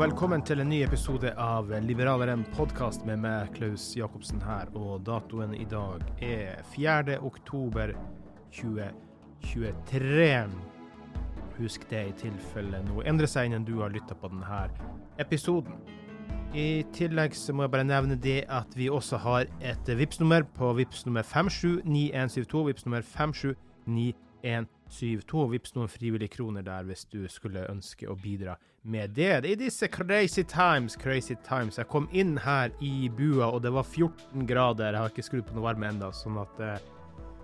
Velkommen til en ny episode av Liberaleren podkast med meg, Klaus Jacobsen her. Og datoen i dag er 4. oktober 2023. Husk det i tilfelle noe endrer seg innen du har lytta på denne episoden. I tillegg så må jeg bare nevne det at vi også har et Vipps-nummer på Vipps nummer 579172. Vipps nummer 579172. Vips noen frivillige kroner der hvis du skulle ønske å bidra med det. I disse crazy times, crazy times. Jeg kom inn her i bua, og det var 14 grader. Jeg har ikke skrudd på noe varme ennå, sånn at eh,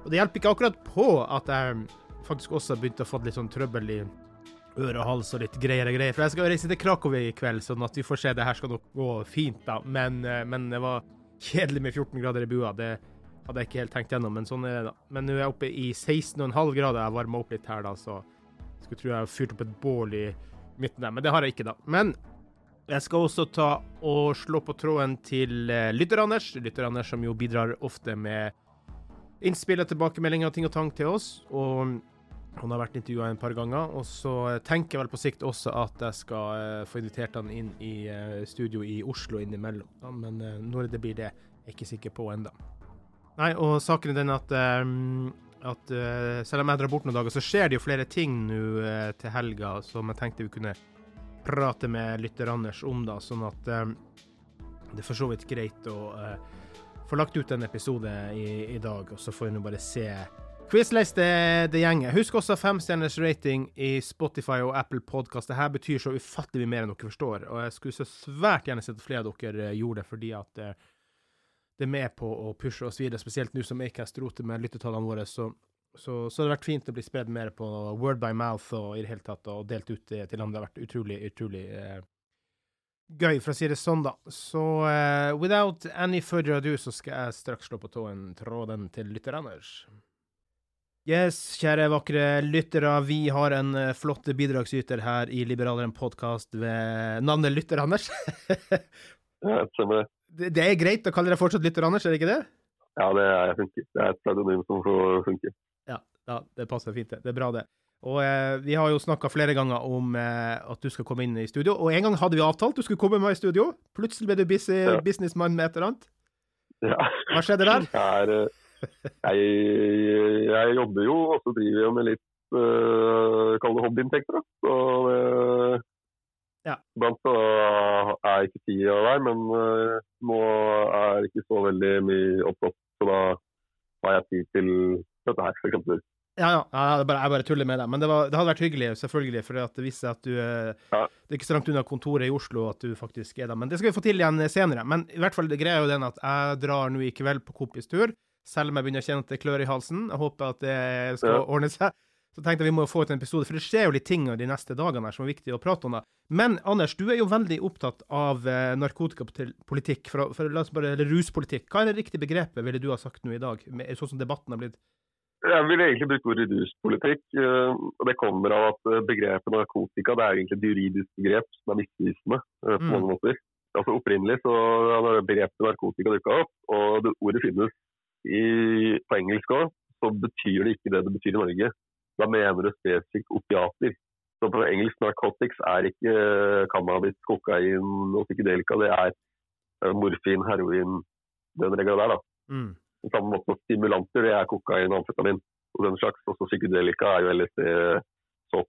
Og det hjelper ikke akkurat på at jeg faktisk også har begynt å få litt sånn trøbbel i øre og hals og litt greier og greier. For jeg skal reise til Krakow i kveld, sånn at vi får se. Det her skal nok gå fint, da. Men, eh, men det var kjedelig med 14 grader i bua. Det hadde jeg ikke helt tenkt gjennom, men sånn er det, da. Men nå er jeg oppe i 16,5 grader. Jeg varma opp litt her, da, så skulle tro jeg har fyrt opp et bål i midten der, men det har jeg ikke, da. Men jeg skal også ta og slå på tråden til uh, Lytter-Anders. Lytter-Anders som jo bidrar ofte med innspill og tilbakemeldinger og ting og tang til oss. Og han har vært intervjua en par ganger. Og så tenker jeg vel på sikt også at jeg skal uh, få invitert han inn i uh, studio i Oslo innimellom. Men når det blir det, er jeg ikke sikker på ennå. Nei, og saken er den at um, at uh, selv om jeg drar bort noen dager, så skjer det jo flere ting nå uh, til helga som jeg tenkte vi kunne prate med lytter Anders om, da, sånn at um, det er for så vidt greit å uh, få lagt ut en episode i, i dag, og så får vi nå bare se Quizlist det, det gjenger. Husk også femstjerners rating i Spotify og Apple Podkast. Dette betyr så ufattelig mye mer enn dere forstår, og jeg skulle så svært gjerne sett at flere av dere gjorde det, fordi at det er med på å pushe oss videre, spesielt nå som Acast roter med lyttetallene våre. Så, så, så det har vært fint å bli spredd mer på word by mouth og i det hele tatt, og delt ut til landet. Det har vært utrolig, utrolig eh, gøy, for å si det sånn, da. Så eh, without any further ado, så skal jeg straks slå på tåen tråden til lytter Anders. Yes, kjære vakre lyttere, vi har en uh, flott bidragsyter her i Liberaleren podkast ved navnet Lytter Anders. ja, stemmer det det, det er greit å kalle deg fortsatt lytter, Anders, er det ikke det? Ja, det er funker. Det er et pseudonym som funker. Ja, ja, det passer fint, det. Det er bra, det. Og eh, vi har jo snakka flere ganger om eh, at du skal komme inn i studio. Og en gang hadde vi avtalt du skulle komme med i studio. Plutselig ble du busy ja. businessmann med et eller annet. Ja. Hva skjedde der? Jeg, eh, jeg, jeg jobber jo, og så driver jeg med litt uh, Kall det hobbyinntekter. Så uh, ja. Blant så er ikke tida der, men uh, nå er ikke så veldig mye opptatt, så da har jeg tid til dette her, f.eks. Ja, ja, jeg bare, jeg bare tuller med deg. Men det, var, det hadde vært hyggelig, selvfølgelig, for det viser at du eh, ja. Det er ikke så langt unna kontoret i Oslo at du faktisk er der. Men det skal vi få til igjen senere. Men i hvert fall, det greia jo den at jeg drar nå i kveld på kompistur. Selv om jeg begynner å kjenne at det klør i halsen. Jeg håper at det skal ja. ordne seg. Så tenkte jeg vi må jo få ut en episode, for det skjer jo litt ting de neste dagene her som er viktig å prate om. da. Men Anders, du er jo veldig opptatt av eh, narkotikapolitikk, for, for, la oss bare, eller ruspolitikk. Hva er det riktige begrepet, ville du ha sagt nå i dag, sånn som debatten har blitt? Jeg vil egentlig bruke ordet ruspolitikk. Eh, og Det kommer av at eh, begrepet narkotika det er egentlig et juridisk begrep som er misvisende på mm. mange måter. Altså Opprinnelig så har begrepet narkotika dukka opp, og det ordet finnes i, på engelsk òg, så betyr det ikke det det betyr i Norge. Da mener det spesifikt opiater. Så På engelsk narcotics er ikke cannabis, kokain og psykedelika. Det er morfin, heroin, den regla der. da. Mm. På samme måte som stimulanter, det er kokain og amfetamin og den slags. Også psykedelika er jo LSD, sopp,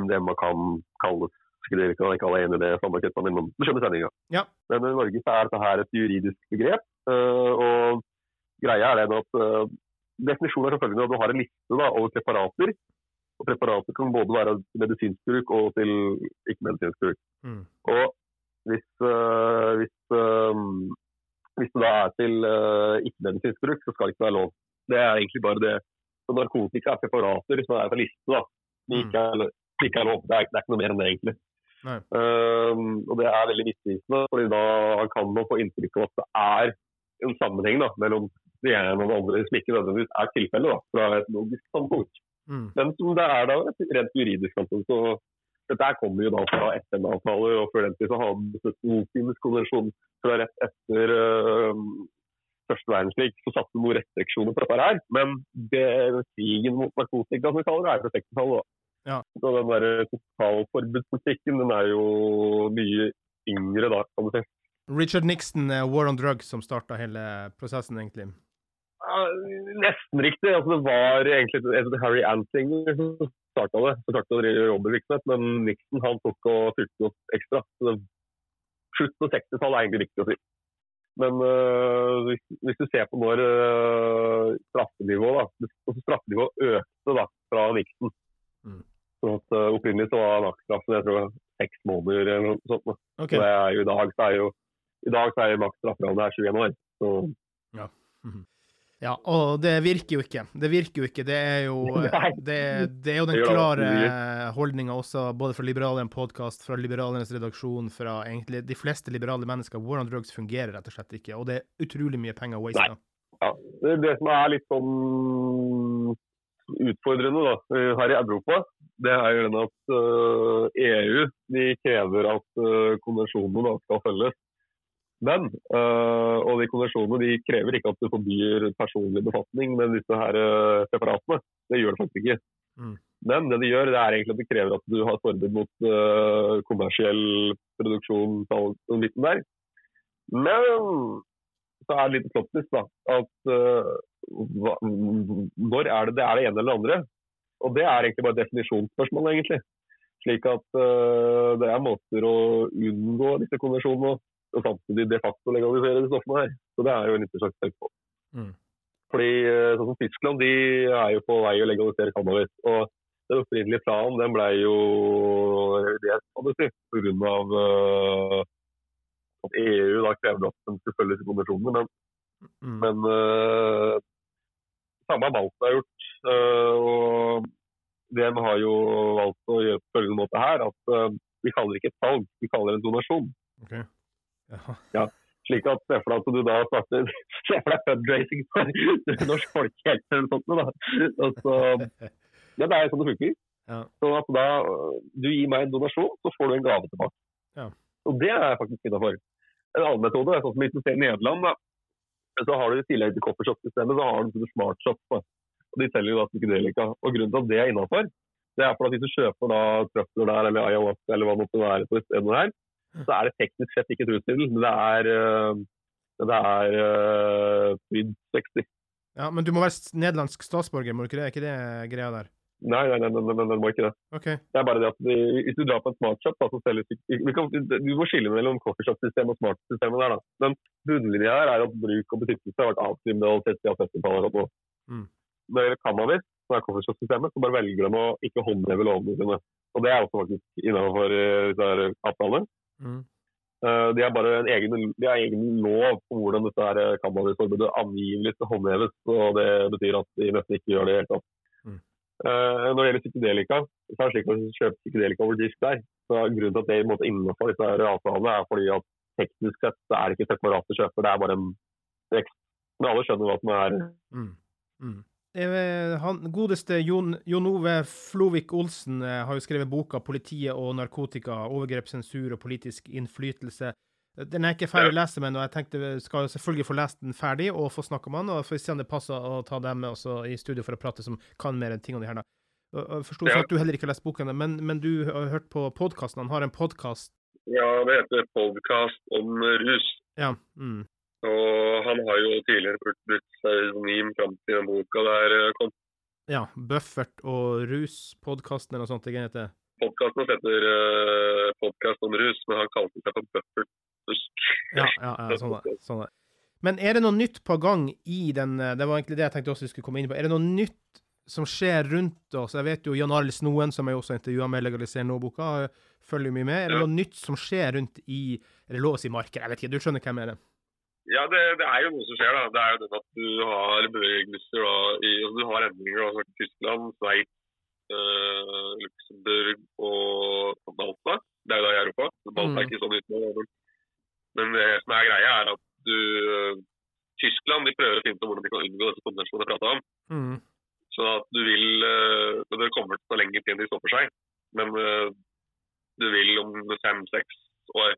MDMA kan kalles psykedelika. Ikke alle er enig i det, samme ketamin, men du skjønner sendinga. Ja. Men i Norge så er dette her et juridisk begrep. Eh, og greia er den at Definisjonen er selvfølgelig at du har en liste da, over preparater. Og preparater kan både være medisinsk bruk og til ikke-medisinsk bruk. Mm. Og hvis, øh, hvis øh, hvis det da er til øh, ikke-medisinsk bruk, så skal det ikke være lov. Det er egentlig bare det. Så narkotika er preparater som er på liste, da. Det ikke er, ikke er lov. Det er, det er, ikke noe mer enn det, egentlig. Um, og det er veldig misvisende, fordi da kan man få inntrykk av at det er en sammenheng da, mellom det er noen det andre som ikke nødvendigvis er tilfellet fra et logisk standpunkt. Mm. Men som det er da et rent juridisk standpunkt. Så dette kommer jo da fra FN-avtaler, og før den tid så hadde Mokines-konvensjonen fra rett etter uh, første verdenskrig så satte noen restriksjoner på dette her. Men det, krigen mot narkotika som vi kaller det, er fra 60-tallet. Ja. Så den der totalforbudspolitikken den er jo mye yngre da, kan du si. Richard Nixon, uh, War on Drugs, som starta hele prosessen, egentlig? Nesten riktig. Altså, det var egentlig et Harry Ansinger som starta det. Så starta det jobbevirksomhet, men Nixon han tok og fylte opp ekstra. Så det, slutt på 60-tallet er egentlig viktig å si. Men uh, hvis, hvis, du ser på når uh, straffenivået da, straffenivået økte da, fra Nixon mm. så at, uh, Opprinnelig så var maksstraffen jeg tror seks måneder eller noe sånt. Okay. Så det er jo, I dag så er jo i dag så er maksstrafferammen 21 år. Så. Ja. Mm -hmm. Ja, og det virker jo ikke. Det virker jo ikke. Det er jo, det, det er jo den klare holdninga også, både fra Liberalen podkast, fra Liberalenes redaksjon, fra egentlig de fleste liberale mennesker. Hvordan drugs fungerer rett og slett ikke. Og det er utrolig mye penger wasta. Ja. Det, det som er litt sånn utfordrende da, her i Europa, det er jo den at EU de krever at uh, konvensjonene skal følges. Men, uh, og de konvensjonene de krever ikke at du forbyr personlig befatning med disse her separatene. Det gjør det faktisk ikke. Mm. Men det de gjør, det er egentlig at de krever at du har forbud mot uh, kommersiell produksjon der. Men så er det litt flottis da, at hva, når er det det er det ene eller det andre? Og det er egentlig bare definisjonsspørsmål, egentlig. Slik at det er måter å unngå disse konvensjonene og samtidig de facto legalisere de stoffene her. Så det er jo en interessant felt på. Mm. Fordi eh, sånn som Tyskland de er jo på vei å legalisere cannabis. Og den opprinnelige planen den ble jo revidert kan du si, pga. Uh, at EU da krevde at de skulle følge konvensjonene. Men, mm. men uh, samme har Malta gjort. Uh, og de har jo valgt å gjøre på følgende måte her at uh, vi kaller det ikke et salg, vi kaller det en donasjon. Okay. Ja. Slik at se for deg at du da starter Se for deg fundraising for Norsk folkehelse eller noe sånt. Da. Så, ja, det er sånn det funker. Ja. Så at da du gir meg en donasjon, så får du en gave tilbake. Ja. Og det er jeg faktisk innafor. En annen metode er sånn som i Nederland. da, så har du I tillegg til coffeeshop-systemet så har du smartshop. og De selger jo da psykedelika. Og Grunnen til at det er innafor, det er for at hvis du kjøper da trøfler der eller ayahuasca eller hva det måtte være på stedet der, så er det teknisk sett ikke et rusmiddel, men det er, eh, det er uh, Pryd 60. Ja, Men du må være nederlandsk statsborger, må du ikke det? Er ikke det greia der? Nei, nei, nei, nei, nei, må ikke det. Okay. Det er bare det at vi, Hvis du drar på en smartshop, da, så selger vi Du må skille mellom coffeeshop-systemet og smartsystemet der. da. Men bunnlinja her er at bruk og besittelse har vært avkriminalisert siden 70-tallet. Mm. Når det gjelder cannabis, som er coffeeshop-systemet, så bare velger de å ikke håndheve lovene sine. Og det er også faktisk innenfor uh, disse avtalene. Mm. Uh, de har bare en egen, de har egen lov på hvordan dette her cannabisforbudet angivelig skal håndheves. og Det betyr at de nesten ikke gjør det i det hele tatt. Mm. Uh, når det gjelder psykedelika, så er det slik at hvis du kjøper psykedelika over disk der, så grunnen til at det i en måte innenfor disse her avtalene er fordi at teknisk sett så er det ikke separat til kjøper, det er bare en vekst. Men alle skjønner hva som er Mm. Mm. Eh, Han godeste Jon, Jon Ove Flovik Olsen eh, har jo skrevet boka 'Politiet og narkotika. Overgrep, sensur og politisk innflytelse'. Den er ikke ferdig å lese ennå. Jeg tenkte skal selvfølgelig få lest den ferdig og få snakke om han. Og får se om det passer å ta dem med også i studio for å prate, som kan mer enn ting om de her. da. Jeg forsto Ja. at du heller ikke har lest boken, men, men du har hørt på podkasten. Han har en podkast. Ja, det heter podcast om rus. Ja. Mm. Og han har jo tidligere brukt, pseudonym fram til den boka der eh, kom. ja. Buffert og rus-podkasten eller noe sånt. Det heter Podkasten heter uh, Podkast om rus, men han kalte seg for Buffert. Ja, ja, ja sånn er, sånn er. Men er det noe nytt på gang i den eh, Det var egentlig det jeg tenkte også vi skulle komme inn på. Er det noe nytt som skjer rundt oss? Jeg vet jo Jan Arild Snoen, som jeg også intervjua med Legaliser nå-boka, følger mye med. Er det noe nytt som skjer rundt i Er det lov å si markedet? Jeg vet ikke, du skjønner hvem er? Ja, det, det er jo noe som skjer. da. Det er jo det at du har bevegelser da, i, altså, Du har endringer da, Tyskland, Sveits, eh, Luxembourg og Malta. Det er jo da i Europa. Malta er Mm. ikke sånn uten. Men det som er greia, er at du Tyskland de prøver å finne ut hvordan de kan unngå disse konvensjonene jeg prata om. Mm. Så at du vil eh, Det kommer til å ta lengre tid enn de stopper seg. Men eh, du vil om fem-seks år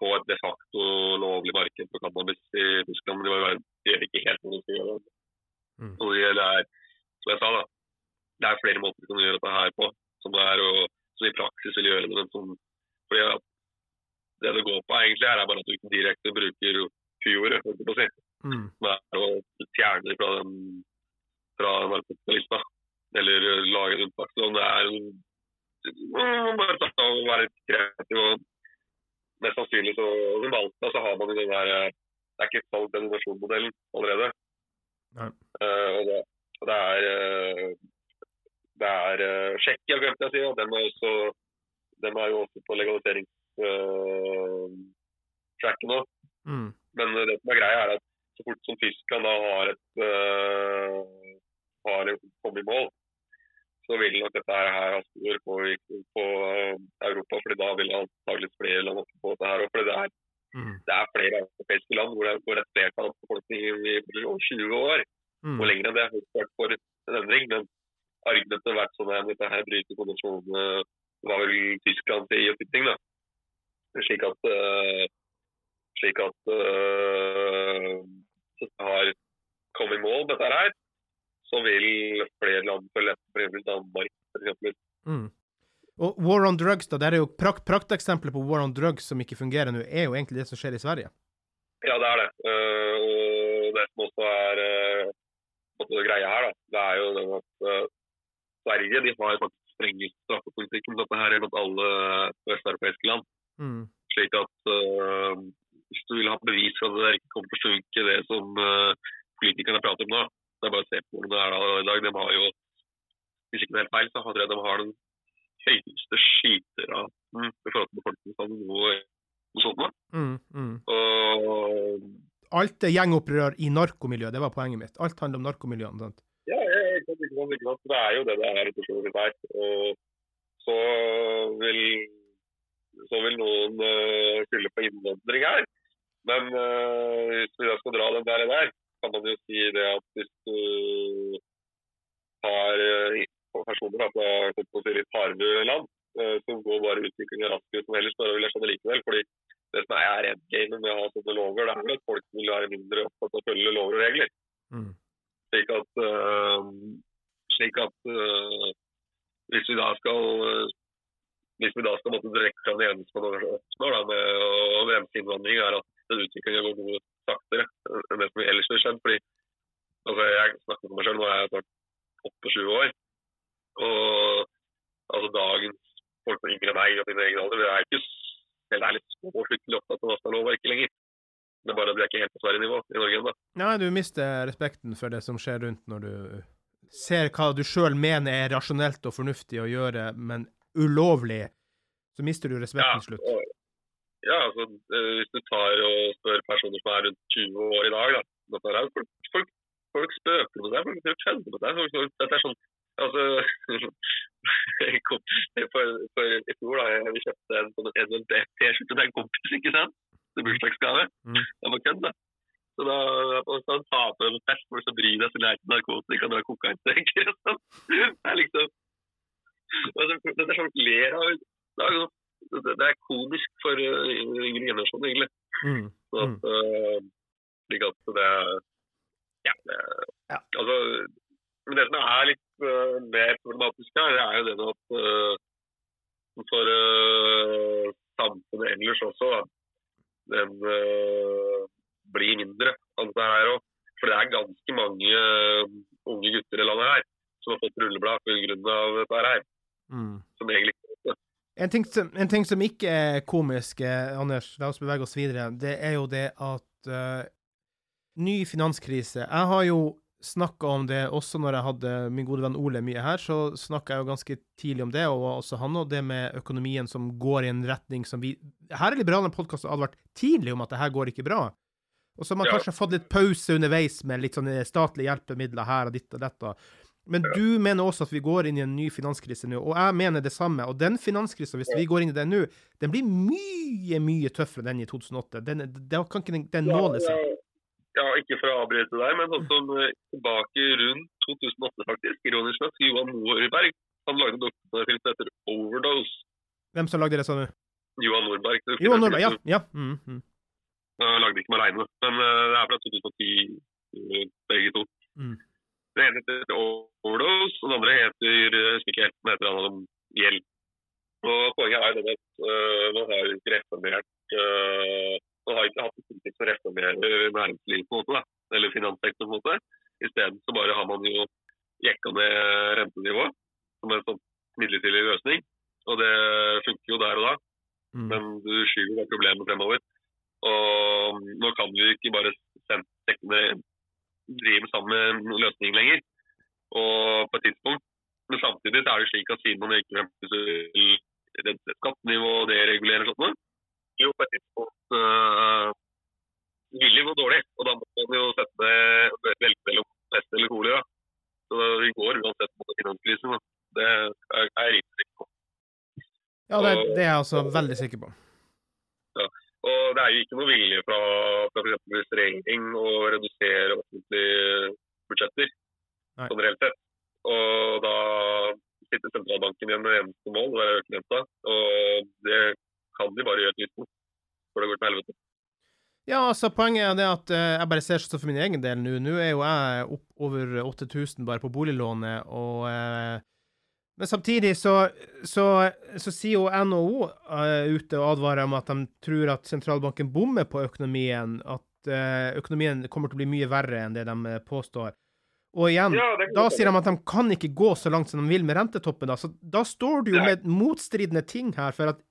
få et de facto lovlig marked for cannabis i Tyskland. De, var, jo gjør ikke helt noe å skal gjøre. Mm. Og det er, som jeg sa, da, det er flere måter du kan gjøre dette her på. Som, det er, og, som i praksis vil gjøre det. Men som, fordi at det det går på, egentlig er bare at du ikke direkte bruker fjoret, holdt jeg på å si Mm. som er å fjerne det fra den fra narkotikalista. Eller lage en unntakslov. Det er bare å være kreativ. og Mest sannsynlig så i Malta så har man jo den der eh, Det er ikke solgt den versjonsmodellen allerede. Nei. Eh, og det, det er uh, det er uh, Tsjekkia, glemte jeg å si. og Den er, også, den er jo også på legaliseringstracken nå. Mm. Men det som er greia er at så fort som Tyskland da har et uh, har kommet i mål, så vil nok dette her ha stor på, på øh, Europa. fordi da vil antakelig flere land også få dette her. Og fordi det er, Mm. det er flere europeiske land hvor det går et flertall av befolkningen i over 20 år. Mm. Og lenger enn det har ikke vært for en endring. Men argumentet har vært sånn at dette her bryter konvensjonene. Det var vel Tyskland til i ting, da. Slik at øh, slik at øh, har kommet i mål dette her, så vil flere land følge etter, f.eks. Danmark. Eksempel. Mm. Og War on drugs, da, det er jo prakt, prakteksempler på war on drugs som ikke fungerer nå, er jo egentlig det som skjer i Sverige. Ja, det er det. Uh, og det som også er uh, greia her, da, det er jo den at uh, Sverige de har faktisk strengest straffepolitikken dette her blant alle østeuropeiske land. Mm. Slik at hvis du vil ha bevis for at det ikke kommer til å funke, det som politikerne prater om nå, det er bare å se på hvordan det er da i dag. De har jo, hvis ikke det er helt feil, så tror jeg de har den høyeste skyteraten i forhold til befolkningstallet noe, noe sånt. Mm. Mm. Og Alt er gjengopprør i narkomiljøet, det var poenget mitt. Alt handler om narkomiljøene. sant? Ja, ja, ikke sant, ikke sant, ikke sant. Det er jo det det er her. Og så vil, så vil noen uh, skylde på innvandring her. Men uh, hvis vi skal dra den der, der, kan man jo si det at hvis du har uh, personer da, fra si, litt hardere land, uh, så går bare utviklingen raskt ut som ellers, Bare vil jeg skjønne likevel. fordi det som er endgamet med å ha sånne lover, det er vel at folk vil være mindre opptatt av å følge lover og regler. Mm. Slik at, øh, slik at hvis vi da skal hvis vi da skal måtte trekke fram det eneste man oppnår da, med å bremse innvandring, er at den utviklingen går noe saktere enn det som ellers ville skjedd. fordi altså, Jeg snakker for meg selv, nå er jeg snart 28 år. Og altså dagens folk som yngre enn meg og min egen alder, det er ikke helt ærlig så fryktelig opptatt av Nasta-lovverket lenger. Det er bare at vi er ikke helt på Sverige-nivå i Norge ennå. Nei, du mister respekten for det som skjer rundt når du ser hva du sjøl mener er rasjonelt og fornuftig å gjøre, men ulovlig, så mister du respekten til slutt. Ja, altså, eh, hvis du tar og spør personer som er rundt 20 år i dag, da. Dette er, jo folk, folk, folk spøker på seg, folk folk på seg. deg. Folk, dette er sånn Altså jeg kom, for, for i fjor da, jeg, vi kjøpte en sånn en T-skjorte til en kompis, ikke sant? Til bursdagsgave. Mm. Det var kødd, da. Så da og så ta på en fest for så bryr deg så lær til narkotika kokainsteker og sånn. Det er liksom altså, Dette er sånn ler av er, jo- det er komisk for uh, yngre generasjon, egentlig. Mm. Så Mm. at, uh, slik at det Ja. Det, Ja. Altså, men det som er litt uh, mer problematisk her, det er jo det at uh, for uh, samfunnet ellers også, da, den blir mindre Altså, her også. For det er ganske mange unge gutter i landet her som har fått rulleblad pga. dette her. Mm. Som egentlig En ting, som, en ting som ikke er komisk, eh, Anders, la oss bevege oss videre, det er jo det at uh, ny finanskrise Jeg har jo snakka om det også når jeg hadde min gode venn Ole mye her, så snakka jeg jo ganske tidlig om det, og også han, og det med økonomien som går i en retning som vi Her er liberale podkaster advart tidlig om at det her går ikke bra. Og så har man Ja. kanskje fått litt pause underveis med litt sånne statlige hjelpemidler her og ditt og dette. Men du mener også at vi går inn i en ny finanskrise nå, og jeg mener det samme. Og den finanskrisa, hvis vi går inn i den nå, den blir mye, mye tøffere enn den i 2008. Den, den kan ikke den, den måle seg. Ja, ikke for å avbryte deg, men sånn som eh, tilbake rundt 2008, faktisk. Ironisk nok, Johan Norberg han lagde en dokumentarfilm som heter 'Overdose'. Hvem som lagde det, sa du? Johan Norberg. er Johan Nordberg, ja. ja. Mm, mm, Han lagde ikke med aleine, men eh, det er fra 2010, eh, begge to. Mm. Det ene heter 'Overdose', og det andre heter jeg husker ikke helt, den heter han om gjeld. Og Poenget er det at uh, man har ikke reformert uh, Man har ikke hatt en politikk å reformere næringslivet, på en måte, da, eller finanssektoren. på en måte. Isteden så bare har man jo jekka ned rentenivået som en sånn midlertidig løsning. Og det funker jo der og da, mm. men du skyver problemet fremover. Og nå kan vi ikke bare sende sekkene med samme løsning lenger. Og på et tidspunkt. Men samtidig så er det slik at siden man ikke vil skattenivå og deregulere og sånt, jo på et tidspunkt øh, vil det gå dårlig. Og da må man jo sette velge mellom pest eller kolera. Så vi går uansett mot finanskrisen. Det er jeg rimelig sikker på. Ja, det, det er jeg også veldig sikker på. Og det er jo ikke noe vilje fra, fra f.eks. regjering å redusere offentlige budsjetter generelt sett. Og da sitter sentralbanken igjen med eneste mål, det er økende. Og det kan de bare gjøre til visst for det går til helvete. Ja, altså Poenget er det at eh, jeg bare ser sånn for min egen del nå. Nå er jo jeg opp over 8000 bare på boliglånet, og eh, Men samtidig så, så, så sier jo NHO uh, ute og advarer om at de tror at sentralbanken bommer på økonomien. At uh, økonomien kommer til å bli mye verre enn det de eh, påstår. Og igjen, Ja, da sier de at de kan ikke gå så langt som de vil med rentetoppen. Da, så da står du jo med motstridende ting her, for at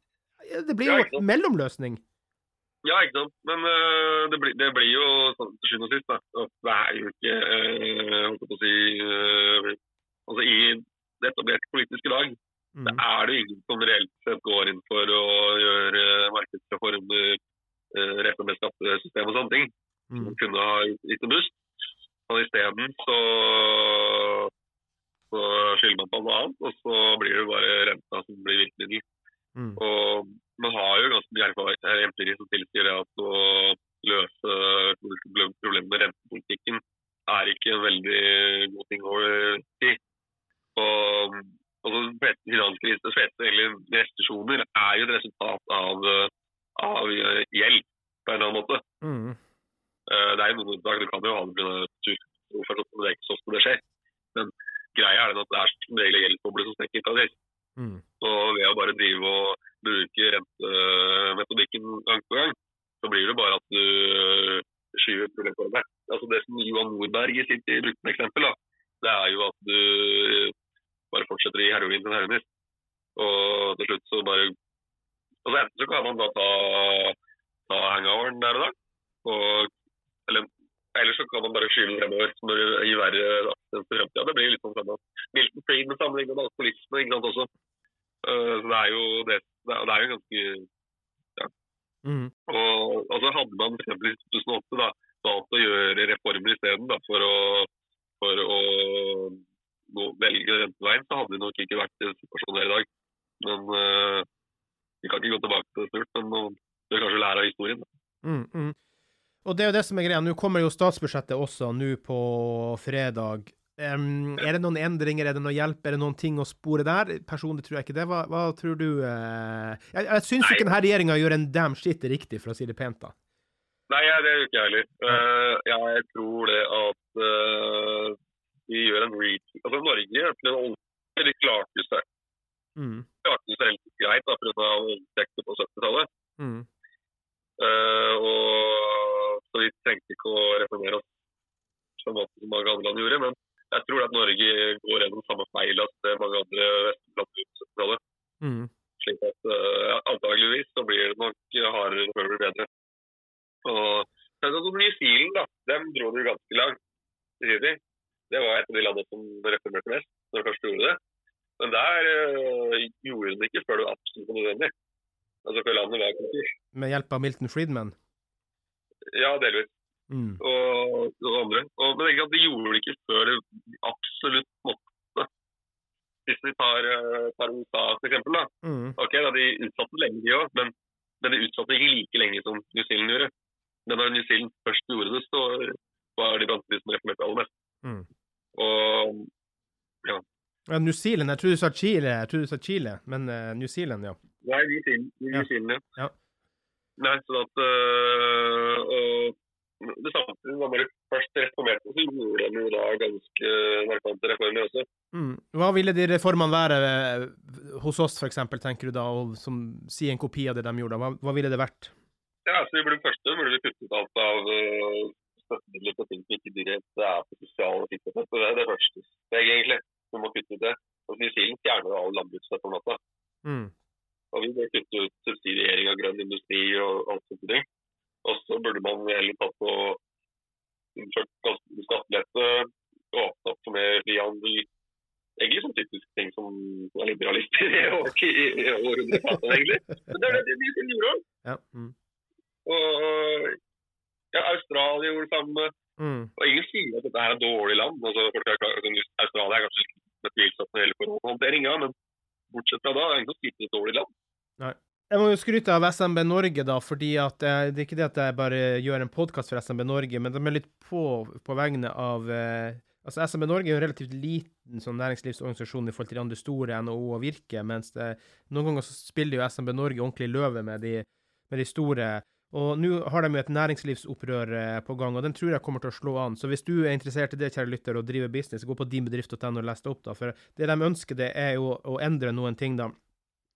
det blir jo en mellomløsning. Ja, ikke sant. Men uh, det, blir, det blir jo sånn til sjuende og sist da, det er jo ikke holdt på å si, uh, altså I det etablerte politiske lag Mm. det er det ingen som reelt sett går inn for å gjøre markedsreformer, uh, med skattesystem og sånne ting. Mm. Som kunne ha gitt en boost. Men isteden så, så skylder man på noe annet, og så blir det bare renta som blir virkemiddel. Mm. Og man har jo ganske mye erfaring eh, empiri som tilsier at å løse problemet med rentepolitikken er ikke en veldig god ting over tid. Og altså, finanskrise, fleste finanskriser, restriksjoner er jo et resultat av, eh, av eh, gjeld på en eller annen måte. Mm. Eh, Det er jo noen unntak, du kan jo ha det pga. men det er ikke så ofte det skjer. Men greia er den at det er som regel gjeldsboble som stikker fra sist. Mm. Og ved å bare drive og bruke rentemetodikken gang på gang, så blir det bare at du øh, skyver problemet foran deg. Altså det som Johan Nordberg i sitt brukte som eksempel, da, det er jo at du bare fortsetter i heroin til heroinist. Og til slutt så bare Altså enten så kan man da ta, ta hangoveren der og da, og, eller, eller så kan man bare skyve den fremover. som i verre fremtiden. Det blir litt sånn samme. Milton Friedman sammenlignet med alkoholisme ikke sant, også. Uh, så det er jo det, det er jo ganske Mm. Og, og så hadde man f.eks. i 2008 da, valgt å gjøre reformer isteden for å, for å nå, velge renteveien, så hadde vi nok ikke vært i situasjonen her i dag. Men uh, vi kan ikke gå tilbake til det stort, men vi bør kanskje lære av historien. Mm, mm. Og det er jo det som er greia. Nå kommer jo statsbudsjettet også nå på fredag. Um, er det noen endringer, er det noe hjelp, er det noen ting å spore der? Personlig tror jeg ikke det. Hva, hva tror du? Uh... Jeg, jeg syns ikke denne regjeringa gjør en damn shit riktig, for å si det pent. da. Nei, det gjør ikke jeg heller. Uh, ja, jeg tror det at uh, vi gjør en reach Altså Norge de klarte seg Mm. klarte seg relativt greit da, pga. voldtekter på 70-tallet. Mm. og Så vi trengte ikke å reformere oss på en måte som mange andre land gjorde. Men jeg tror at Norge går gjennom samme feil som det mange andre vestland gjorde på 70-tallet. Mm. Slik at uh, antageligvis så blir det nok hardere før det blir bedre. Og men altså, New Zealand, da, dem dro det ganske langt. Tidlig. Det var et av de landene som reformerte mest når de først gjorde det. Men der uh, gjorde de det ikke før det var absolutt nødvendig. Altså før landet var konkurs. Med hjelp av Milton Friedman? Ja, delvis. Mm. Og, og andre. Og, men egentlig at de gjorde det ikke før det absolutt måtte. Hvis vi tar, uh, tar USA for eksempel, da. Mm. Ok, da de utsatte lenge, de òg, men, men de utsatte ikke like lenge som New Zealand gjorde. Men da New Zealand først gjorde det, så var de blant de som reformerte aller mest. Mm. Og Ja, New Zealand, jeg trodde du sa Chile, jeg trodde du sa Chile, men uh, New Zealand, ja. Nei, New Zealand, New Zealand ja. Ja. Nei, sånn at øh, og det samme når de først reformerte, så gjorde de jo da ganske markante reformer også. Mm. Hva ville de reformene være eh, hos oss, eksempel, tenker du da, og som si en kopi av det de gjorde? Hva, hva ville det vært? Ja, så vi burde først burde vi kuttet alt av støttemidler på ting som ikke direkte er på sosiale sikkerhet. Det er det første steget, egentlig. Vi må kutte ut det. Og New Zealand fjerner all landbruksstøtte om natta. Mm. Og vi bør kutte ut subsidiering av grønn industri og alt sånt ting. Og så burde man heller tatt og innført skattelette, åpne opp for mer frihandel. Egentlig sånn typisk ting som er liberalister i århundrefasen, egentlig. Men det er det de de gjorde. Ja. Mm. Og ja, Australia gjorde det samme. Mm. Og ingen sier at dette her er dårlig land. Altså, folk er klar, altså, Australia er kanskje litt betvilsomt når det gjelder koronahåndtering, ja, men bortsett fra da, det er ingen som sier at det er et dårlig land. Jeg må jo skryte av SMB Norge, da, fordi at eh, det er ikke det at jeg bare gjør en podkast for SMB Norge, men de er litt på på vegne av eh, Altså, SMB Norge er jo en relativt liten sånn næringslivsorganisasjon i forhold til de andre store, NHO og Virke, mens det, noen ganger så spiller jo SMB Norge ordentlig løve med de, med de store. Og nå har de jo et næringslivsopprør eh, på gang, og den tror jeg kommer til å slå an. Så hvis du er interessert i det, kjære lytter, og driver business, gå på dinbedrift.no og les det opp, da. For det de ønsker, det er jo å endre noen ting, da.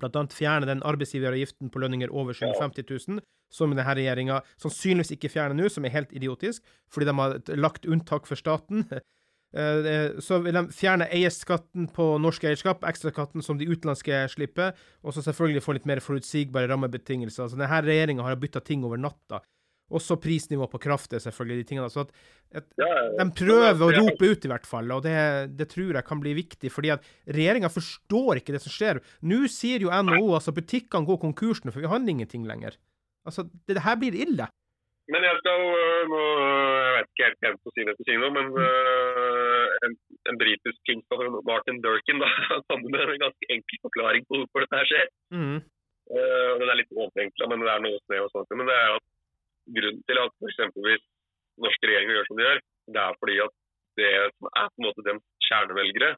Blant annet fjerne den arbeidsgiveravgiften på lønninger over 750 000, som denne regjeringa sannsynligvis ikke fjerner nå, som er helt idiotisk, fordi de har lagt unntak for staten. Eh, Så vil de fjerne eierskatten på norsk eierskap, ekstraskatten som de utenlandske slipper, og så selvfølgelig få litt mer forutsigbare rammebetingelser. Altså, denne regjeringa har bytta ting over natta. Også prisnivå på kraft er selvfølgelig de tingene. Så at, at ja. de prøver å rope ut, i hvert fall, og det, det tror jeg kan bli viktig. fordi at regjeringa forstår ikke det som skjer. Nå sier jo NHO altså butikkene går konkursen, for vi handler ingenting lenger. Altså, det, det her blir ille. Men jeg skal øh, nå Jeg vet ikke helt hvem som sier det til Kino, men øh, en, en britisk filmskaper, Martin Durkin, da, kommer med en ganske enkel forklaring på hvorfor dette skjer. Mm. Uh, Den er litt overenkla, men det er noe snev og sånt. Men det er at grunnen til at eksempelvis norske regjeringer gjør som de gjør, det er fordi at det som er på en måte deres kjernevelgere,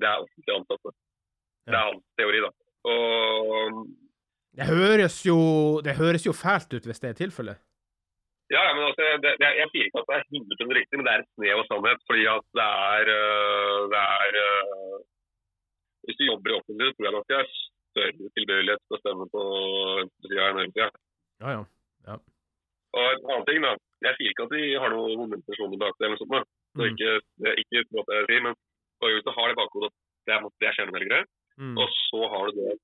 det er offentlig ansatte. Det er hans teori, da. Og Det høres jo Det høres jo fælt ut hvis det er tilfellet. Ja, ja, men altså, det, det, Jeg sier ikke at det er 100 riktig, men det er et snev av sannhet. fordi at det er, øh, det er øh, Hvis du jobber i offentlig, tror jeg nok det er større tilbøyelighet til å stemme på venstresida enn høyresida. Ja, ja. Og en annen ting, da. Jeg sier ikke at de har noen vonde intensjoner bak det, eller sånt, da. så Mm. ikke, det er ikke at jeg sier, men hvis du har det bakhodet at det er, det er kjernevelgere, Mm. og så har du det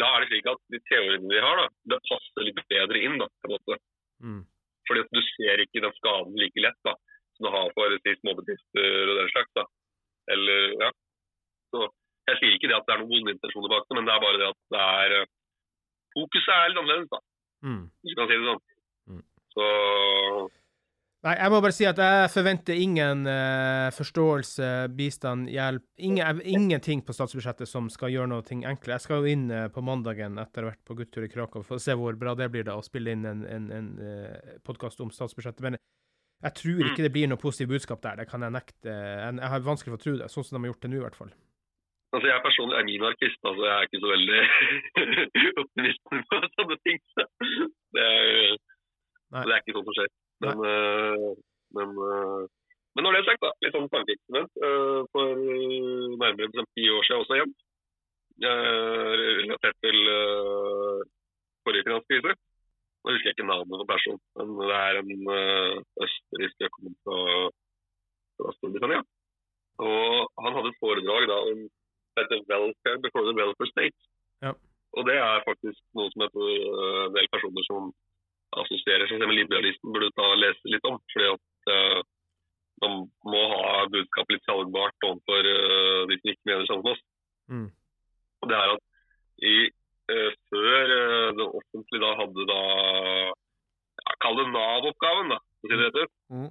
Da er det slik at de teoriene de har, da, det passer litt bedre inn. da, på en måte. Mm fordi at du ser ikke den skaden like lett da, som du har for si, småbedrifter og den slags. da. Eller, ja. Så Jeg sier ikke det at det er noen vonde intensjoner bak det, men det er bare det at det er eh, Fokuset er litt annerledes, da. Mm. Hvis du kan si det sånn. Mm. Så Nei, jeg må bare si at jeg forventer ingen uh, forståelse, bistand, hjelp ingen, Ingenting på statsbudsjettet som skal gjøre noe enklere. Jeg skal jo inn uh, på mandagen etter å ha vært på guttetur i Krakow for å se hvor bra det blir da, å spille inn en, en, en uh, podkast om statsbudsjettet. Men jeg tror ikke det blir noe positivt budskap der. Det kan jeg nekte. Jeg, jeg har vanskelig for å tro det, sånn som de har gjort det nå, i hvert fall. altså, jeg personlig er minarkist, altså jeg er ikke så veldig optimist på sånne ting. Så det, er, det er ikke sånt som skjer. Men, eh, men, eh, men når det er sagt, da, litt sånn tankeeksperiment eh, for nærmere bestemt ti år siden også hjem, relatert til forrige finanskrise. Nå husker jeg ikke navnet på personen, men det er en østerriksk økonom fra, fra Storbritannia. Og han hadde et foredrag da om det heter 'Welfare before the welfare state'. Ja. Og det er faktisk noe som heter eh, en del personer som assosierer med liberalisten, burde ta og lese litt om. fordi at uh, man må ha budskapet litt salgbart overfor uh, de som ikke mener sånn som oss. Mm. Det er at i, uh, før eh, det offentlige da hadde da ja, Kall det Nav-oppgaven, da. si det rett ut, Mm.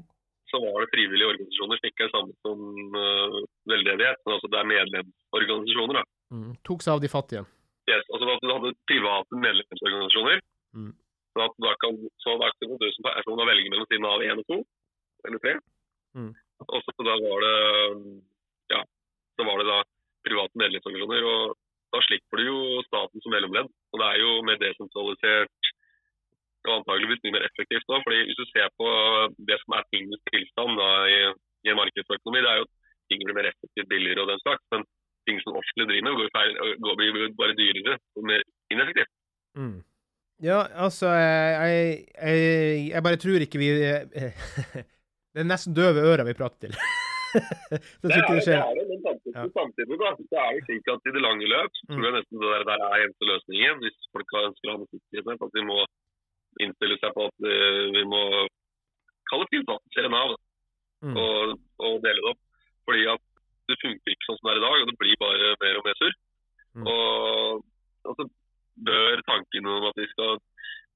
Så var det frivillige organisasjoner som ikke er samme som uh, veldedighet. Men altså det er medlemsorganisasjoner. da. Mm. Tok seg av de fattige. Yes, altså Du hadde private medlemsorganisasjoner. Mm. Så, at da kan, så da kunne du som person velge mellom siden av 1 og 2, eller 3. Mm. Og så da var det ja, så var det da private medlemsorganisasjoner. og Da slipper du jo staten som mellomledd. Og det er jo mer desentralisert og antageligvis mye mer effektivt nå. fordi Hvis du ser på det som er tingenes tilstand da, i, i en markedsøkonomi, det er jo at ting blir mer effektivt, billigere og den slags. Men ting som offentlig driver med, går, feil, går, blir bare dyrere og mer ineffektivt. Mm. Ja, altså jeg, jeg, jeg bare tror ikke vi Det er nesten døve ører vi prater til. det er, det skjer. det, men samtidig, Ja. samtidig da, så er det slik at i det lange løp så tror jeg nesten det der, der er eneste løsningen. Hvis folk ønsker å ha musikkvirksomhet, at vi må innstille seg på at eh, vi må kalle Nav da, Mm. og, og dele det opp. Fordi at det funker ikke sånn som det er i dag, og det blir bare mer og mer surr. Mm. Og, og bør tanken om at vi skal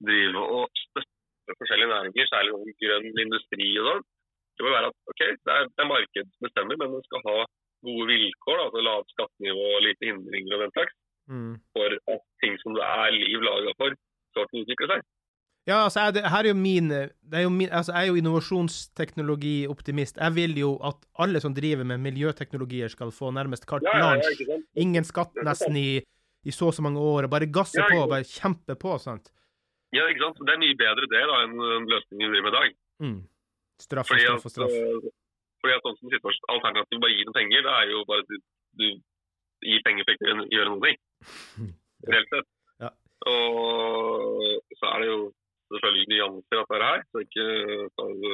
drive og støtte forskjellige næringer, særlig om grønn industri og sånn, det må være at ok, det er, det er markedet som bestemmer, men det skal ha gode vilkår, da, altså lavt skattenivå og lite hindringer og den slags, Mm. for at ting som det er liv laga for, skal kunne utvikle seg. Ja, altså, jeg, det, her er jo min, det er jo min altså, Jeg er jo innovasjonsteknologioptimist. Jeg vil jo at alle som driver med miljøteknologier, skal få nærmest carte Ja, ja, ja, blanche. Ingen skatt nesten i, i så og så mange år. og Bare gasse Ja, på, og bare kjempe på. sant? Ja, ikke sant? Det er mye bedre det da enn løsningen vi driver med i dag. Mm. Straff og straff og straff. eh, fordi at sånn som situasjonen, Alternativet bare gi dem penger, det er jo bare at du, du gir penger for ikke å gjøre ting. Reelt sett. Ja. Og så er det jo selvfølgelig nyanser av dette her, så ikke så, det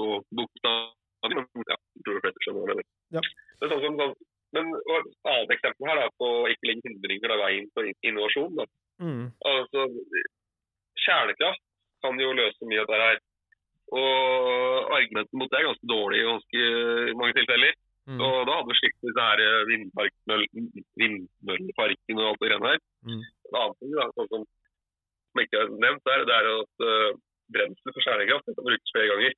så bokstavelig. Men ja, jeg tror de fleste skjønner hva jeg mener. Ja. Det er sånn som, men et annet eksempel her da, på ikke legge hindringer av veien for innovasjon. Da. Mm. Altså, kjernekraft kan jo løse mye av dette her. Og argumentet mot det er ganske dårlig i ganske mange tilfeller. Mm. Og da hadde vi slitt disse her eh, vindmølleparkene og alt det greiene her. Mm. En annen ting da, sånn som, som ikke har nevnt, der, det er at uh, brensel for kjernekraft kan brukes flere ganger.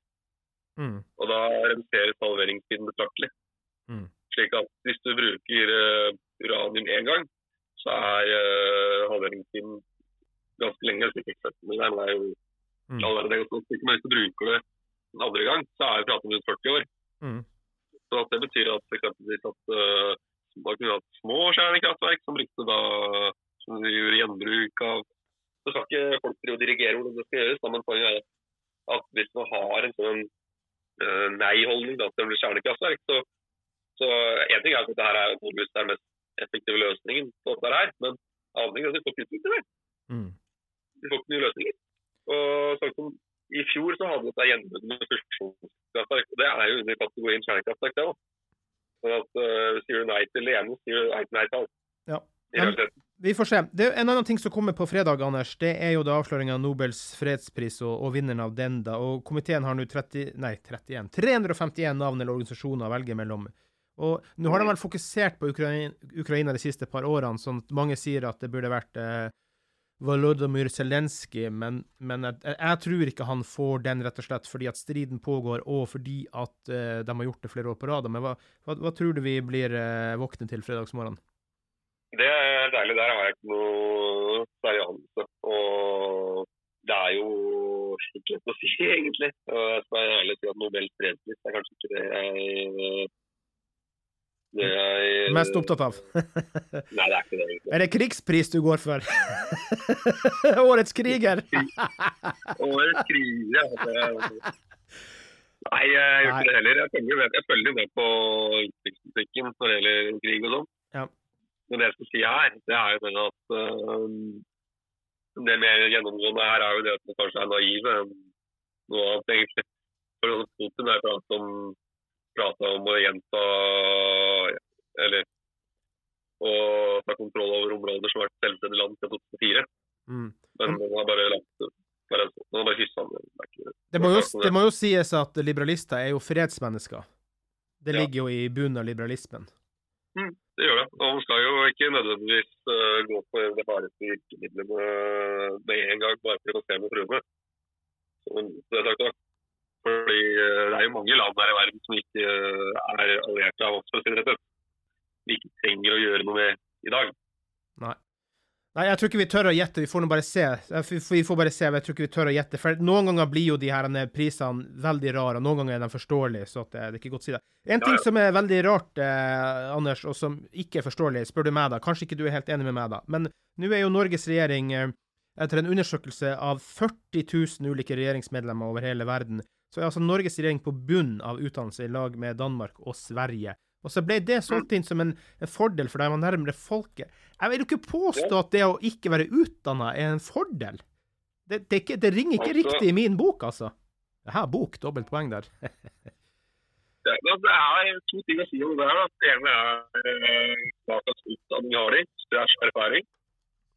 Mm. Og da reduseres halveringstiden betraktelig. Mm. Slik at hvis du bruker eh, uranium én gang, så er uh, halveringstiden ganske lenge. Men det er jo Mm. men hvis du bruker det en andre gang, så er det pratet om rundt 40 år. Mm. Så at det betyr at eksempelvis at uh, man kunne hatt små kjernekraftverk som brukte da som de gjorde gjenbruk av Så skal ikke folk drive og dirigere hvordan det skal gjøres, da, men poenget er at, hvis man har en sånn uh, nei-holdning til kjernekraftverk, så, så en ting er at dette her er antakeligvis den mest effektive løsningen på dette her, men avhengig av vi får ikke det. Mm. Vi får ikke nye løsninger. Og sånn som I fjor så hadde vi dette gjenbruddet med fusjonskraftverk. og Det er jo under kategorien kjernekraftverk, det òg. Sånn at, uh, sier du nei til det ene, sier du nei, til alt. Ja. Men- Vi får se. Det er en annen ting som kommer på fredag, Anders, det er jo da avsløringen av Nobels fredspris og, og vinneren av den. da, og Komiteen har nå 30, nei, 31, 351 navn eller organisasjoner å velge mellom. Og nå har de vel fokusert på Ukraina, Ukraina de siste par årene, sånn at mange sier at det burde vært eh, Volodymyr Zelenskyj, men, men jeg, jeg, tror ikke han får den, rett og slett fordi at striden pågår, og fordi at eh, de har gjort det flere år på rad. Men hva, hva, hva, tror du vi blir eh, våkne til fredagsmorgen? Det er deilig. Der har jeg ikke noe særlig. Og det er jo ikke lett å si, egentlig. Og jeg skal ærlig si at Nobels fredspris er kanskje ikke det jeg det er Mest opptatt av? Nei, det er ikke det. egentlig. Er det krigspris du går for? Årets kriger? Årets kriger, ja. Nei, jeg gjør ikke det heller. Jeg følger, med, jeg følger med på utenrikspolitikken når det gjelder krig og sånn. Ja. Men det jeg skal si her, det er jo at uh, det mer gjennomgående her er jo det at man kanskje er naive noe egentlig. For Putin er pratet om prata om å gjenta eller å ta kontroll over områder som har vært selvstendig land siden 2004. Mm. Men man har bare lagt bare, man har bare hyssa det. Det må, jo, det må jo sies at liberalister er jo fredsmennesker. Det ligger jo i bunnen av liberalismen. Mm, det gjør det. Og man skal jo ikke nødvendigvis uh, gå på det hardeste virkemidlet med en gang, bare for å se med fruene. Så det er sagt, fordi eh, det er jo mange land her i verden som ikke eh, er allierte av oss, for å rett Vi ikke trenger å gjøre noe med i dag. Nei. Nei, jeg tror ikke vi tør å gjette. Vi får nå bare se. Vi får bare se, men jeg tror ikke vi tør å gjette. For noen ganger blir jo de her prisene veldig rare, og noen ganger er de forståelige. så det, det er ikke godt å si det. En ting som er veldig rart, eh, Anders, og som ikke er forståelig, spør du meg da, kanskje ikke du er helt enig med meg da, men nå er jo Norges regjering, eh, etter en undersøkelse av 40 000 ulike regjeringsmedlemmer over hele verden, så er altså Norges regjering på bunn av utdannelse i lag med Danmark og Sverige. Og så ble det solgt inn som en, en fordel, for de var nærmere folket. Jeg vil jo ikke påstå at det å ikke være utdanna er en fordel. Det, det, ikke, det ringer ikke altså, riktig i min bok, altså. Har bok, dobbelt poeng der. det, er to ting å si om det. her. Det ene er eh, hva slags utdanning har de, størst erfaring.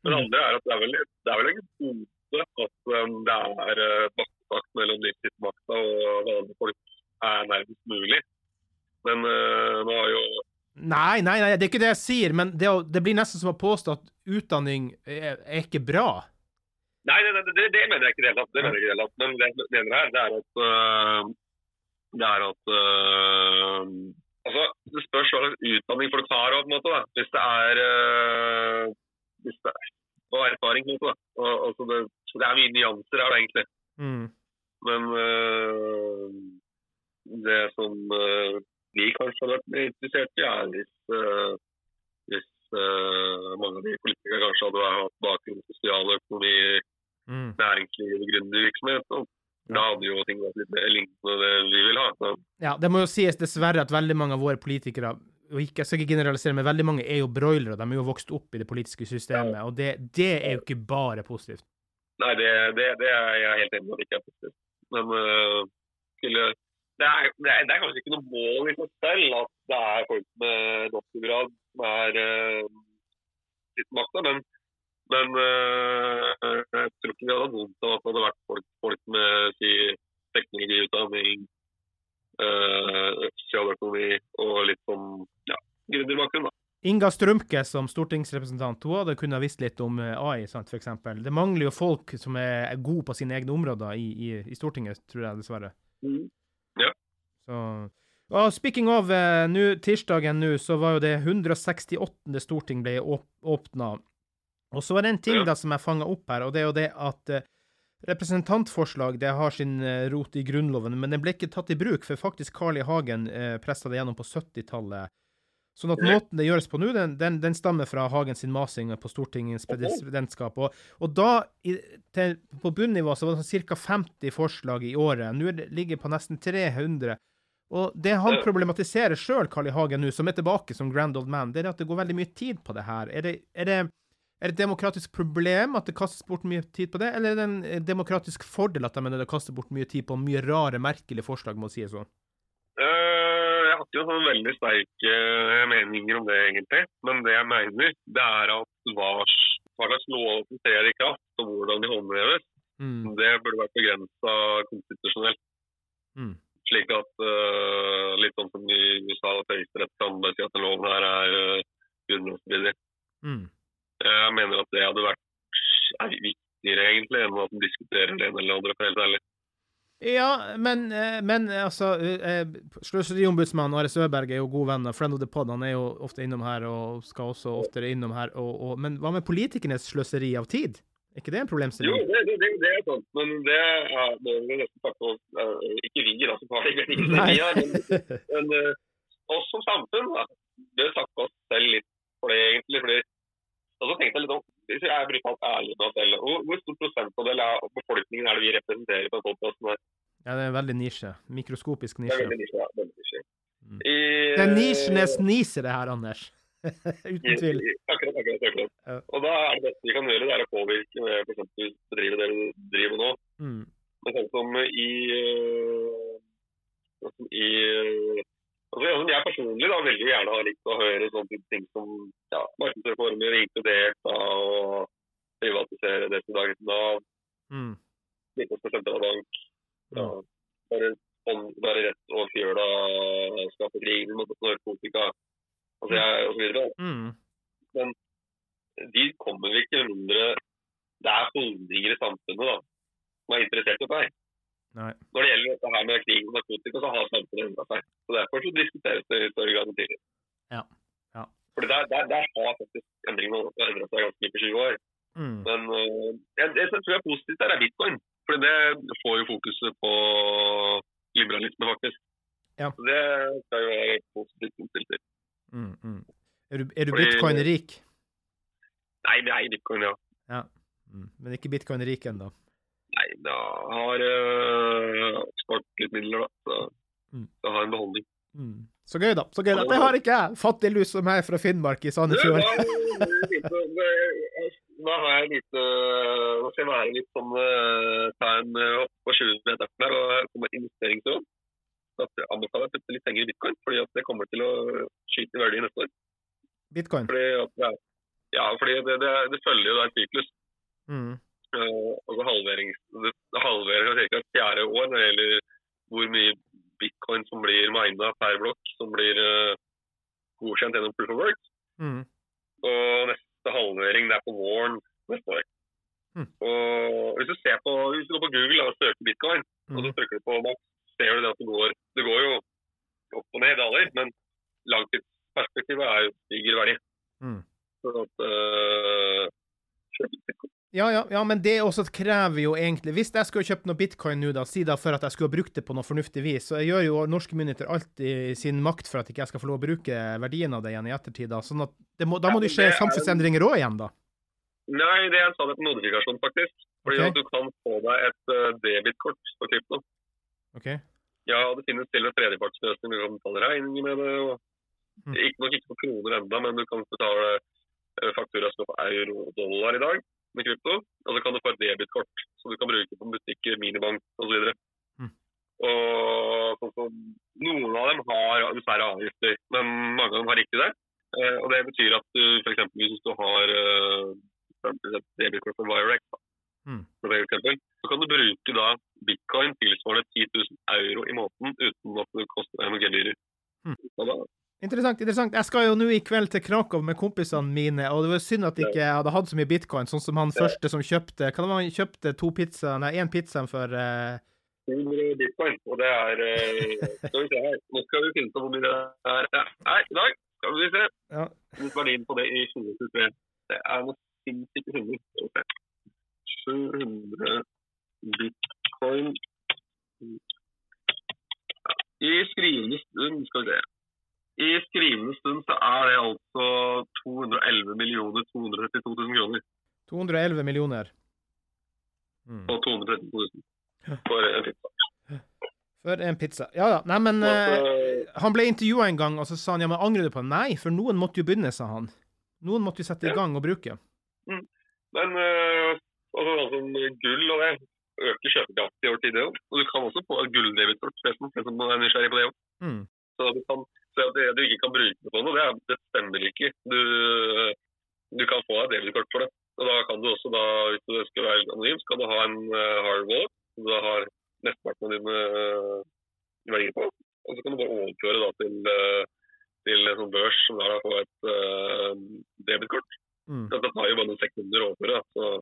Det mm. andre er at det er vel, det er vel en gode at um, det er uh, kontakt mellom livstidsmakta og vanlige folk er nærmest mulig. Men uh, nå har jo Nei, nei, nei, det er ikke det jeg sier, men det, det blir nesten som å påstå at utdanning er, er ikke bra. Nei, det, det, det, mener jeg ikke i det hele tatt. Det mener jeg ikke det. Men det jeg mener her, det er at uh, Det er at uh, Altså, det spørs hva slags utdanning folk har, på en måte. da. Hvis det er hvis det er, Og erfaring, på en måte. da. Og, altså det, det er mye nyanser her, da, egentlig. Mm. Men uh, det som uh, vi kanskje hadde vært interessert i, er hvis, uh, hvis mange av de politikerne kanskje hadde hatt bakgrunn i sosialøkonomi, mm. næringsliv og gründervirksomhet. Da hadde jo ting vært litt mer lignende det vi vil ha. Så. Ja, Det må jo sies dessverre at veldig mange av våre politikere og ikke, jeg skal ikke generalisere, men veldig mange er jo broilere. De er jo vokst opp i det politiske systemet, og det, det, er jo ikke bare positivt. Nei, det, det, det er jeg helt enig i at ikke er Men uh, skulle, det, er, det, er, det, er, kanskje ikke noe Inga Strømke som stortingsrepresentant hun hadde kunnet visst litt om eh, AI, sant, f.eks. Det mangler jo folk som er gode på sine egne områder i, i, i Stortinget, tror jeg dessverre. Mm. Ja. Så, og speaking of, uh, nu, tirsdagen nå, så var jo det 168. storting ble åpna. Og så var det en ting da som jeg fanga opp her, og det er jo det at uh, representantforslag det har sin rot i Grunnloven, men det ble ikke tatt i bruk, for faktisk Carl I. Hagen eh, pressa det gjennom på 70-tallet. Sånn at måten det gjøres på nå, den, den, den stammer fra Hagen sin masing på Stortingets presidentskap. Og, og da, i, til, på bunnivå, så var det sånn ca. 50 forslag i året. Nå ligger det på nesten 300. Og det han problematiserer sjøl, Carl I. Hagen, nå, som er tilbake som grand old man, det er at det går veldig mye tid på det her. Er det, er det, er det et demokratisk problem at det kastes bort mye tid på det, eller er det en demokratisk fordel at de mener det kaster bort mye tid på mye rare, merkelige forslag, må si det sånn? har noen sånn veldig sterke eh, meninger om det, egentlig. Men det jeg mener, det er at hva, hva slags lover som trer i kraft, og hvordan de håndheves, mm. det burde vært begrensa konstitusjonelt. Mm. Slik at uh, litt sånn som i USA at Høyesterett kan si at loven her er uh, grunnlovsstridig. Mm. Jeg mener at det hadde vært er viktigere egentlig enn at man diskuterer det ene eller andre, for helt ærlig. Ja, men, eh, men eh, altså eh, Sløseriombudsmannen Are Søberg er jo god venn av Friend of the Pod. Han er jo ofte innom her og skal også oftere innom her. Og, og, men hva med politikernes sløseri av tid? Er ikke det en Jo, problemstilling? det, det, det, det er sant, men det er det er vi nesten takke oss Ikke vi, da, som har det men, men oss som samfunn da, bør takke oss selv litt for det, egentlig. fordi og så tenkte jeg litt om, Hvis jeg er brutalt ærlig med meg selv, hvor, stor prosentandel av befolkningen er det vi representerer på podkasten her? Ja, det er en veldig nisje. Mikroskopisk nisje. Det er veldig nisje. ja, veldig nisje. Mm. I, Det er nisjenes niser, det her, Anders. Uten tvil. Akkurat, akkurat, akkurat. Ja. Og da er det beste vi kan gjøre, det er å påvirke med f.eks. eksempel dere driver nå. Mm. Men sånn som i, øh, sånn som i øh, altså, Jeg personlig da veldig gjerne har likt å høre sånne ting som ja, markedsreformer, inkludert og privatisere det som dagens Nav, Mm. 19 sentralbank, ja, bare, hånd- bare rett over fjøla, skape krig mot narkotika altså, jeg, og så videre. Mm. De kommer vi ikke mindre det er holdninger i samfunnet da, som er interessert i deg. Nei. Når det gjelder dette her med krig og narkotika, så har samfunnet endra seg. Så Derfor så diskuteres det i større grad enn tidligere. Ja. Fordi der, der, der har faktisk endringene endret seg ganske mye på 20 år. Mm. Men uh, jeg, som tror jeg er positivt der, er bitcoin. Fordi det får jo fokuset på liberalisme, faktisk. Ja. Så det skal jo være positivt innstilt til. Mm. Mm. Er du, er du Fordi- bitcoin-rik? Nei, det er bitcoin, ja. Ja. Mm. Men ikke bitcoin-rik ennå? Nei, da har uh, spart litt midler, da. Så Mm. jeg har en beholdning. Mm. Så gøy, da. Så gøy da. Det har ikke jeg! Fattig lus som meg fra Finnmark i Sandefjord. da, har jeg litt Nå skal jeg være litt sånn øh, Ta en øh, opp på 20 meter der og komme med investeringsråd. Jeg anbefaler å putte litt penger i bitcoin, fordi at det kommer til å skyte i verdi neste år. Bitcoin. Fordi det ja, fordi det, det, det følger jo da en syklus. Mm. Uh, og halvering, det, det halverer ca. fjerde år når det gjelder hvor mye bitcoin som blir mina per blokk, som blir øh, godkjent gjennom proof of work. Mm. Og neste halvering det er på våren neste år. Mm. Og hvis du ser på, hvis du går på Google og søker bitcoin, og så Mm. trykker du på max, ser du det at det går, det går jo opp og ned i daler, men langtidsperspektivet er jo stiger i verdi. Mm. Så at, øh. Ja, ja, ja, men det også krever jo egentlig Hvis jeg skulle kjøpt noe bitcoin nå, da, si da for at jeg skulle ha brukt det på noe fornuftig vis, så gjør jo norske myndigheter alt i sin makt for at ikke jeg skal få lov å bruke verdien av det igjen i ettertid. Da, sånn at det må, da må det skje er- samfunnsendringer òg igjen, da. Nei, det er en sannhet modifikasjon faktisk. Fordi okay. at du kan få deg et øh, debitkort på krypto. Okay. Ja, det finnes til og med tredjepartsløsning. Du kan betale regninger med det. og Mm. Ikke nok ikke på kroner enda, men du kan betale eh, faktura som er euro og dollar i dag med krypto. Og så kan du få et debitkort som du kan bruke på butikker, minibank osv. Mm. Og sånn som Noen av dem har dessverre avgifter, men mange av dem har ikke det. Eh, og Det betyr at du f.eks. hvis du har eh, et debitkort på Virex, da, Mm. for eksempel, så kan du bruke da bitcoin tilsvarende 10 000 euro i måneden uten at det koster deg noen gebyrer. Mm. Så da- Interessant. interessant. Jeg skal jo nå i kveld til Krakow med kompisene mine, og det var synd at ikke hadde hatt så mye bitcoin, sånn som han første som kjøpte Hva var han kjøpte to pizza, nei, én pizza for uh... 100 bitcoin, og det er eh, Skal vi se her. Nå skal vi finne ut hvor mye det er. I dag skal vi se. Ja. Verdien på det i 2023. Det er noe sinnssyke summer. Skal vi se. 700 bitcoin ja. I skrivende stund skal vi se. I skrivende stund så er det altså 211 millioner 232 000 kroner. 211 millioner. Mm. Og 232 000 for en pizza. For en pizza. Ja da. Nei, men uh, han ble intervjua en gang, og så sa han ja, men angrer du på det? Nei, for noen måtte jo begynne, sa han. Noen måtte jo sette i gang og bruke. Men uh, altså, sånn gull og det øker kjøpekraft i år tidligere. det òg. Og du kan også få gulldevitort, hvis man som er nysgjerrig på det òg. Mm. Så du kan så det du ikke kan bruke det på noe, det, er- det stemmer ikke. Du, du kan få deg debitkort for det. Og da kan du også, da, hvis du ønsker å være anonym, skal du ha en uh, hard wallet. Du har mesteparten av dine uh, verdi på. Og så kan du bare overføre da til, eh, til en sånn børs som der på et uh, debitkort. Mm. Dette tar jo bare noen sekunder å overføre. Så.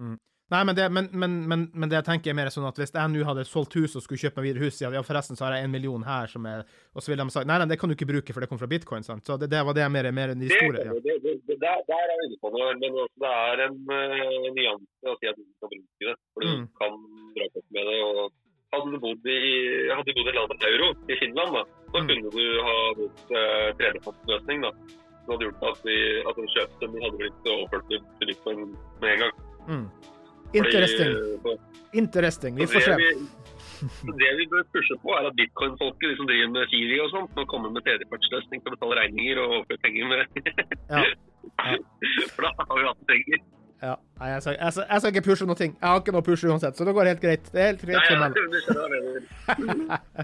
Mm. Nei, men det, men, men, men, men det jeg tenker er mer sånn at hvis jeg nå hadde solgt hus og skulle kjøpe meg videre hus, ja, forresten så har jeg en million her som er Og så ville de sagt nei, nei, det kan du ikke bruke, for det kom fra bitcoin, sant. Så det, det var det mer, mer det, store. Ja. det, det, der, der er jeg inne på noe. Men også det er en en nyanse å si at du kan bruke det. For Mm. du kan dra på med det. og hadde du bodd i, hadde bodd i landet euro, i Finland, da, så Mm. kunne du ha brukt eh, tredjepartsløsning. Som hadde gjort at, vi, at en kjøpesum hadde blitt overført til, bitcoin med en gang. Mm. Interesting. Fordi, så- Interesting. Vi får se. det vi- det vi bør pushe på, er at bitcoin-folket, de som driver med Siri og sånt, må komme med tredjepartsløsning til å betale regninger og overføre penger med. Ja. Ja. For da har vi hatt penger. Ja. Nei, jeg skal, jeg, skal, jeg skal ikke pushe noe. Jeg har ikke noe push uansett, så det går helt greit. Det er helt greit for meg.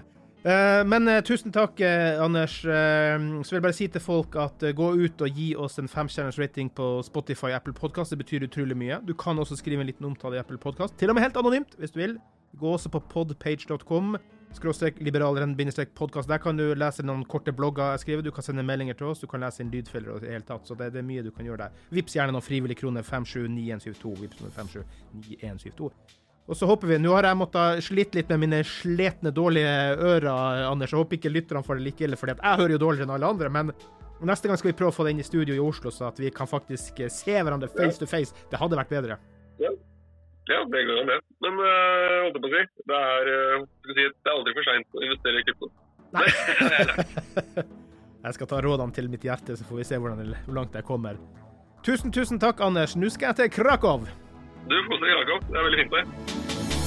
Eh, men eh, tusen takk, eh, Anders. Så vil jeg bare si til folk at gå ut og gi oss en femstjerners rating på Spotify og Apple Podcast. Det betyr utrolig mye. Du kan også skrive en liten omtale i Apple Podcast. Til og med helt anonymt, hvis du vil. Gå også på podpage.com. Skråstrek liberaleren-podkast. Der kan du lese noen korte blogger jeg skriver. Du kan sende meldinger til oss. Du kan lese inn lydfeller og det hele tatt. Så det, det er mye du kan gjøre der. Vips gjerne noen frivillige kroner. 579172. Vips 579172. Og så håper vi Nå har jeg måttet slite litt med mine sletne, dårlige ører, Anders. Jeg håper ikke lytterne får det like ille, for jeg hører jo dårligere enn alle andre. Men neste gang skal vi prøve å få det inn i studio i Oslo, så at vi kan faktisk se hverandre face to face. Det hadde vært bedre. Ja, det går an, det. Men uh, holdt jeg på å si, det er, skal si, det er aldri for seint å investere i krypto. Nei. jeg skal ta rådene til mitt hjerte, så får vi se hvordan, hvor langt jeg kommer. Tusen, tusen takk, Anders. Nå skal jeg til Krakow. Du, får deg Krakow. Det er veldig fint der.